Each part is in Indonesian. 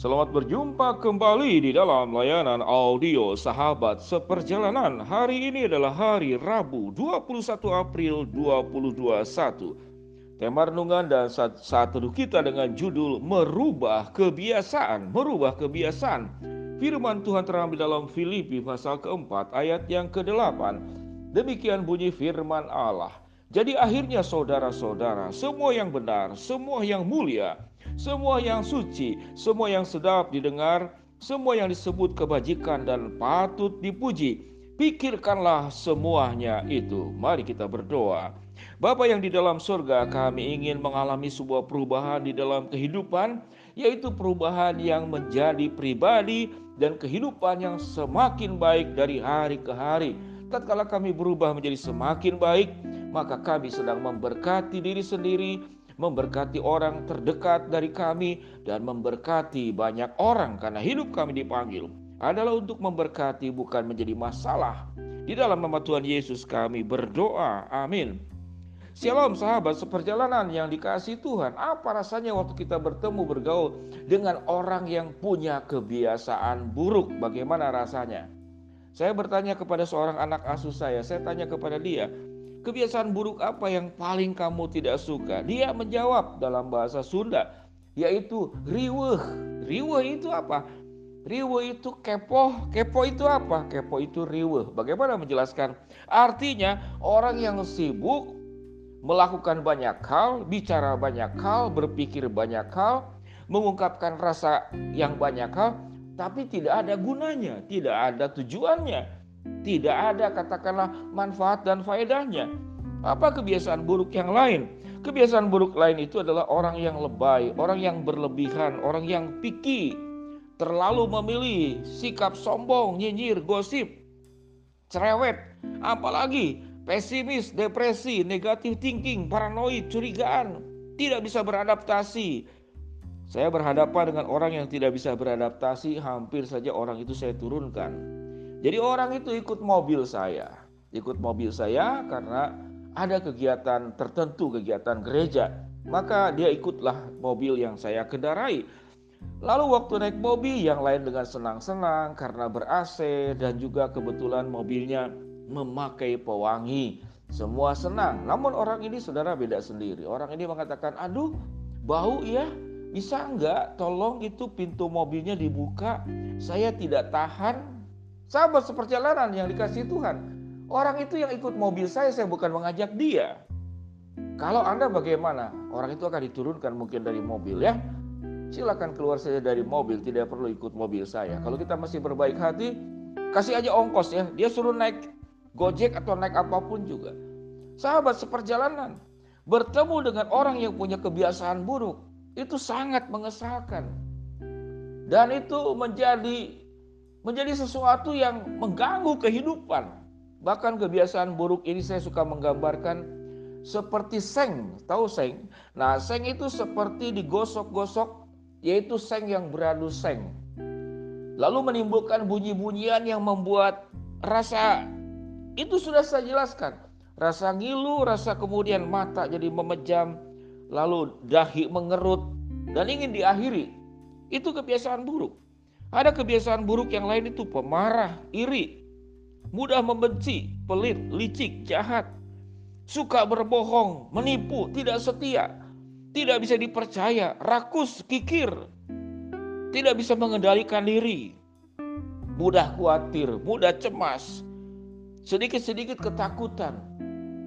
Selamat berjumpa kembali di dalam layanan audio Sahabat Seperjalanan. Hari ini adalah hari Rabu 21 April 2021. Tema renungan dan saat, saat teduh kita dengan judul Merubah Kebiasaan. Merubah Kebiasaan. Firman Tuhan terambil dalam Filipi pasal keempat ayat yang ke-8. Demikian bunyi firman Allah. Jadi akhirnya saudara-saudara, semua yang benar, semua yang mulia, semua yang suci, semua yang sedap didengar, semua yang disebut kebajikan dan patut dipuji. Pikirkanlah semuanya itu. Mari kita berdoa. Bapa yang di dalam surga, kami ingin mengalami sebuah perubahan di dalam kehidupan, yaitu perubahan yang menjadi pribadi dan kehidupan yang semakin baik dari hari ke hari. Tatkala kami berubah menjadi semakin baik, maka kami sedang memberkati diri sendiri, memberkati orang terdekat dari kami, dan memberkati banyak orang karena hidup kami dipanggil adalah untuk memberkati bukan menjadi masalah. Di dalam nama Tuhan Yesus kami berdoa. Amin. Shalom sahabat seperjalanan yang dikasih Tuhan Apa rasanya waktu kita bertemu bergaul dengan orang yang punya kebiasaan buruk Bagaimana rasanya? Saya bertanya kepada seorang anak asuh saya Saya tanya kepada dia Kebiasaan buruk apa yang paling kamu tidak suka? Dia menjawab dalam bahasa Sunda, yaitu riweh. Riweh itu apa? Riweh itu kepo, kepo itu apa? Kepo itu riweh. Bagaimana menjelaskan? Artinya orang yang sibuk melakukan banyak hal, bicara banyak hal, berpikir banyak hal, mengungkapkan rasa yang banyak hal, tapi tidak ada gunanya, tidak ada tujuannya. Tidak ada katakanlah manfaat dan faedahnya. Apa kebiasaan buruk yang lain? Kebiasaan buruk lain itu adalah orang yang lebay, orang yang berlebihan, orang yang picky, terlalu memilih, sikap sombong, nyinyir, gosip, cerewet, apalagi pesimis, depresi, negatif thinking, paranoid, curigaan, tidak bisa beradaptasi. Saya berhadapan dengan orang yang tidak bisa beradaptasi, hampir saja orang itu saya turunkan. Jadi orang itu ikut mobil saya, ikut mobil saya karena ada kegiatan tertentu, kegiatan gereja. Maka dia ikutlah mobil yang saya kendarai. Lalu waktu naik mobil yang lain dengan senang-senang karena ber-AC dan juga kebetulan mobilnya memakai pewangi. Semua senang. Namun orang ini saudara beda sendiri. Orang ini mengatakan, aduh bau ya bisa enggak tolong itu pintu mobilnya dibuka. Saya tidak tahan Sahabat seperjalanan yang dikasih Tuhan. Orang itu yang ikut mobil saya, saya bukan mengajak dia. Kalau Anda bagaimana? Orang itu akan diturunkan mungkin dari mobil ya. Silakan keluar saja dari mobil, tidak perlu ikut mobil saya. Kalau kita masih berbaik hati, kasih aja ongkos ya. Dia suruh naik Gojek atau naik apa pun juga. Sahabat seperjalanan, bertemu dengan orang yang punya kebiasaan buruk, itu sangat mengesalkan. Dan itu menjadi menjadi sesuatu yang mengganggu kehidupan. Bahkan kebiasaan buruk ini saya suka menggambarkan seperti seng, tahu seng? Nah, seng itu seperti digosok-gosok, yaitu seng yang beradu seng. Lalu menimbulkan bunyi-bunyian yang membuat rasa itu sudah saya jelaskan. Rasa ngilu, rasa kemudian mata jadi memejam, lalu dahi mengerut dan ingin diakhiri. Itu kebiasaan buruk. Ada kebiasaan buruk yang lain itu pemarah, iri, mudah membenci, pelit, licik, jahat, suka berbohong, menipu, tidak setia, tidak bisa dipercaya, rakus, kikir, tidak bisa mengendalikan diri, mudah khawatir, mudah cemas, sedikit-sedikit ketakutan,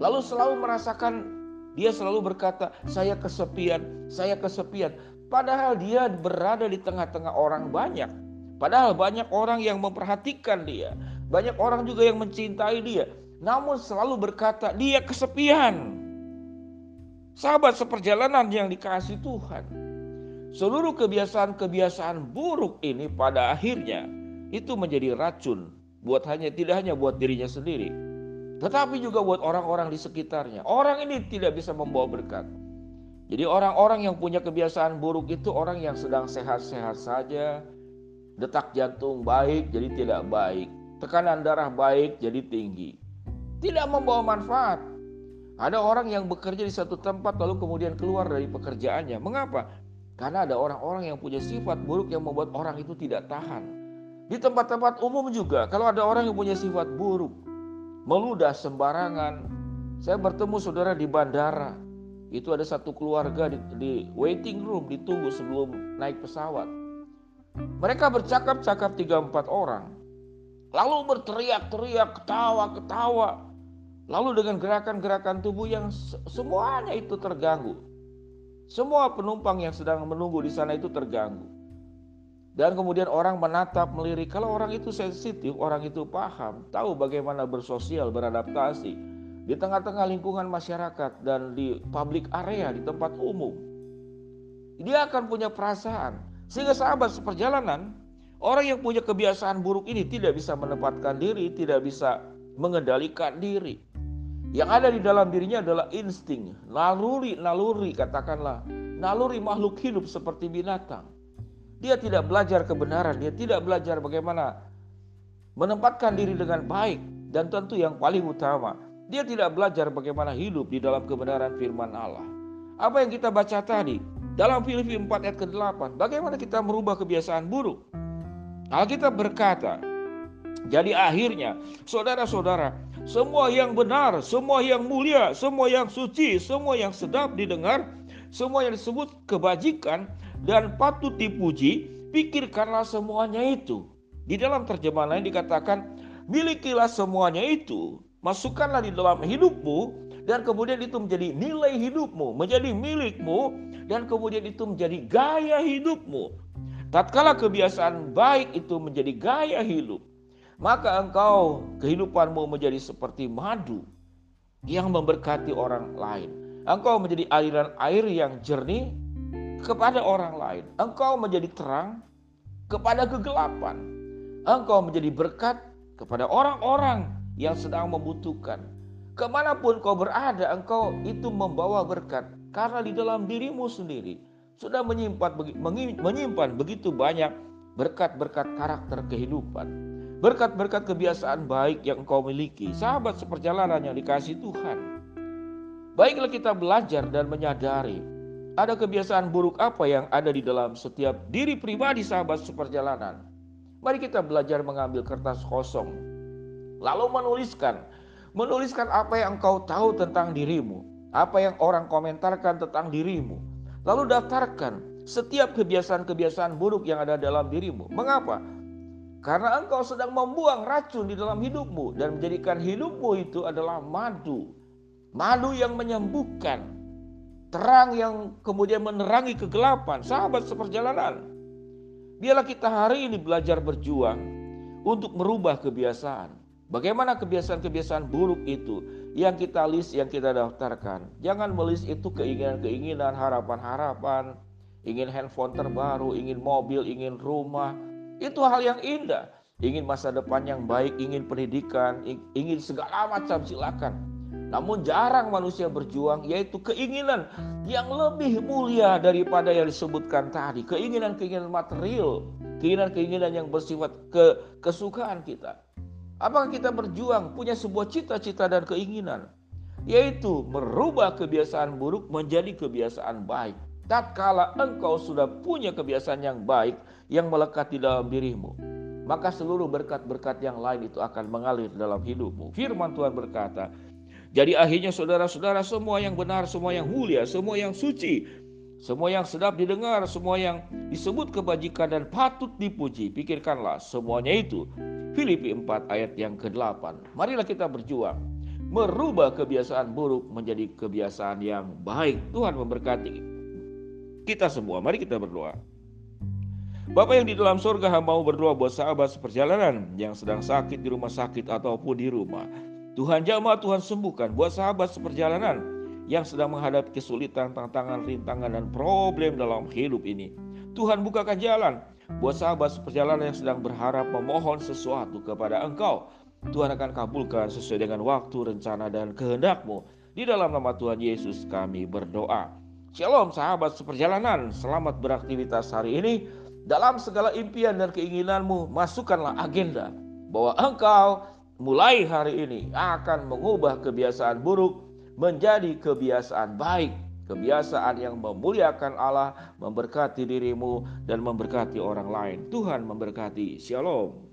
lalu selalu merasakan dia selalu berkata, "Saya kesepian, saya kesepian." Padahal dia berada di tengah-tengah orang banyak. Padahal banyak orang yang memperhatikan dia, banyak orang juga yang mencintai dia, namun selalu berkata dia kesepian. Sahabat seperjalanan yang dikasih Tuhan, seluruh kebiasaan-kebiasaan buruk ini pada akhirnya itu menjadi racun buat hanya tidak hanya buat dirinya sendiri, tetapi juga buat orang-orang di sekitarnya. Orang ini tidak bisa membawa berkat. Jadi orang-orang yang punya kebiasaan buruk itu orang yang sedang sehat-sehat saja, Detak jantung baik jadi tidak baik. Tekanan darah baik jadi tinggi. Tidak membawa manfaat. Ada orang yang bekerja di satu tempat lalu kemudian keluar dari pekerjaannya. Mengapa? Karena ada orang-orang yang punya sifat buruk yang membuat orang itu tidak tahan. Di tempat-tempat umum juga, kalau ada orang yang punya sifat buruk, meludah sembarangan. Saya bertemu saudara di bandara. Itu ada satu keluarga di, di waiting room, ditunggu sebelum naik pesawat. Mereka bercakap-cakap tiga empat orang. Lalu berteriak-teriak, ketawa-ketawa. Lalu dengan gerakan-gerakan tubuh yang semuanya itu terganggu. Semua penumpang yang sedang menunggu di sana itu terganggu. Dan kemudian orang menatap, melirik. Kalau orang itu sensitif, orang itu paham, tahu bagaimana bersosial, beradaptasi di tengah-tengah lingkungan masyarakat dan di public area, di tempat umum. Dia akan punya perasaan. Sehingga sahabat seperjalanan, orang yang punya kebiasaan buruk ini tidak bisa menempatkan diri, tidak bisa mengendalikan diri. Yang ada di dalam dirinya adalah insting, naluri, naluri katakanlah, naluri makhluk hidup seperti binatang. Dia tidak belajar kebenaran, dia tidak belajar bagaimana menempatkan diri dengan baik dan tentu yang paling utama, dia tidak belajar bagaimana hidup di dalam kebenaran firman Allah. Apa yang kita baca tadi dalam Filipi 4 ayat ke-8, bagaimana kita merubah kebiasaan buruk? Alkitab berkata, jadi akhirnya saudara-saudara semua yang benar, semua yang mulia, semua yang suci, semua yang sedap didengar, semua yang disebut kebajikan dan patut dipuji, pikirkanlah semuanya itu. Di dalam terjemahan lain dikatakan, milikilah semuanya itu, masukkanlah di dalam hidupmu, dan kemudian itu menjadi nilai hidupmu, menjadi milikmu, dan kemudian itu menjadi gaya hidupmu. Tatkala kebiasaan baik itu menjadi gaya hidup, maka engkau kehidupanmu menjadi seperti madu yang memberkati orang lain. Engkau menjadi aliran air yang jernih kepada orang lain. Engkau menjadi terang kepada kegelapan. Engkau menjadi berkat kepada orang-orang yang sedang membutuhkan. Ke mana pun kau berada, engkau itu membawa berkat. Karena di dalam dirimu sendiri sudah menyimpan, menyimpan begitu banyak berkat-berkat karakter kehidupan berkat-berkat kebiasaan baik yang engkau miliki, sahabat seperjalanan yang dikasih Tuhan. Baiklah kita belajar dan menyadari ada kebiasaan buruk apa yang ada di dalam setiap diri pribadi sahabat seperjalanan. Mari kita belajar mengambil kertas kosong, lalu menuliskan, menuliskan apa yang engkau tahu tentang dirimu, apa yang orang komentarkan tentang dirimu, lalu daftarkan setiap kebiasaan-kebiasaan buruk yang ada dalam dirimu. Mengapa? Karena engkau sedang membuang racun di dalam hidupmu dan menjadikan hidupmu itu adalah madu. Madu yang menyembuhkan. Terang yang kemudian menerangi kegelapan. Sahabat seperjalanan. Biarlah kita hari ini belajar berjuang untuk merubah kebiasaan. Bagaimana kebiasaan-kebiasaan buruk itu yang kita list, yang kita daftarkan. Jangan melis itu keinginan-keinginan, harapan-harapan, ingin handphone terbaru, ingin mobil, ingin rumah, itu hal yang indah. Ingin masa depan yang baik, ingin pendidikan, ingin segala macam silakan. Namun jarang manusia berjuang yaitu keinginan yang lebih mulia daripada yang disebutkan tadi. Keinginan-keinginan material, keinginan-keinginan yang bersifat ke kesukaan kita. Apakah kita berjuang punya sebuah cita-cita dan keinginan yaitu merubah kebiasaan buruk menjadi kebiasaan baik. Tatkala engkau sudah punya kebiasaan yang baik yang melekat di dalam dirimu, maka seluruh berkat-berkat yang lain itu akan mengalir dalam hidupmu. Firman Tuhan berkata, jadi akhirnya saudara-saudara semua yang benar, semua yang mulia, semua yang suci, semua yang sedap didengar, semua yang disebut kebajikan dan patut dipuji, pikirkanlah semuanya itu. Filipi 4 ayat yang ke-8. Marilah kita berjuang merubah kebiasaan buruk menjadi kebiasaan yang baik. Tuhan memberkati kita semua. Mari kita berdoa. Bapak yang di dalam surga mau berdoa buat sahabat seperjalanan yang sedang sakit di rumah sakit ataupun di rumah. Tuhan jamah, Tuhan sembuhkan buat sahabat seperjalanan yang sedang menghadapi kesulitan, tantangan, rintangan, dan problem dalam hidup ini. Tuhan bukakan jalan buat sahabat seperjalanan yang sedang berharap memohon sesuatu kepada Engkau. Tuhan akan kabulkan sesuai dengan waktu, rencana, dan kehendakmu. Di dalam nama Tuhan Yesus kami berdoa. Shalom sahabat seperjalanan, selamat beraktivitas hari ini. Dalam segala impian dan keinginanmu, masukkanlah agenda bahwa engkau mulai hari ini akan mengubah kebiasaan buruk menjadi kebiasaan baik. kebiasaan yang memuliakan Allah, memberkati dirimu, dan memberkati orang lain. Tuhan memberkati. Shalom.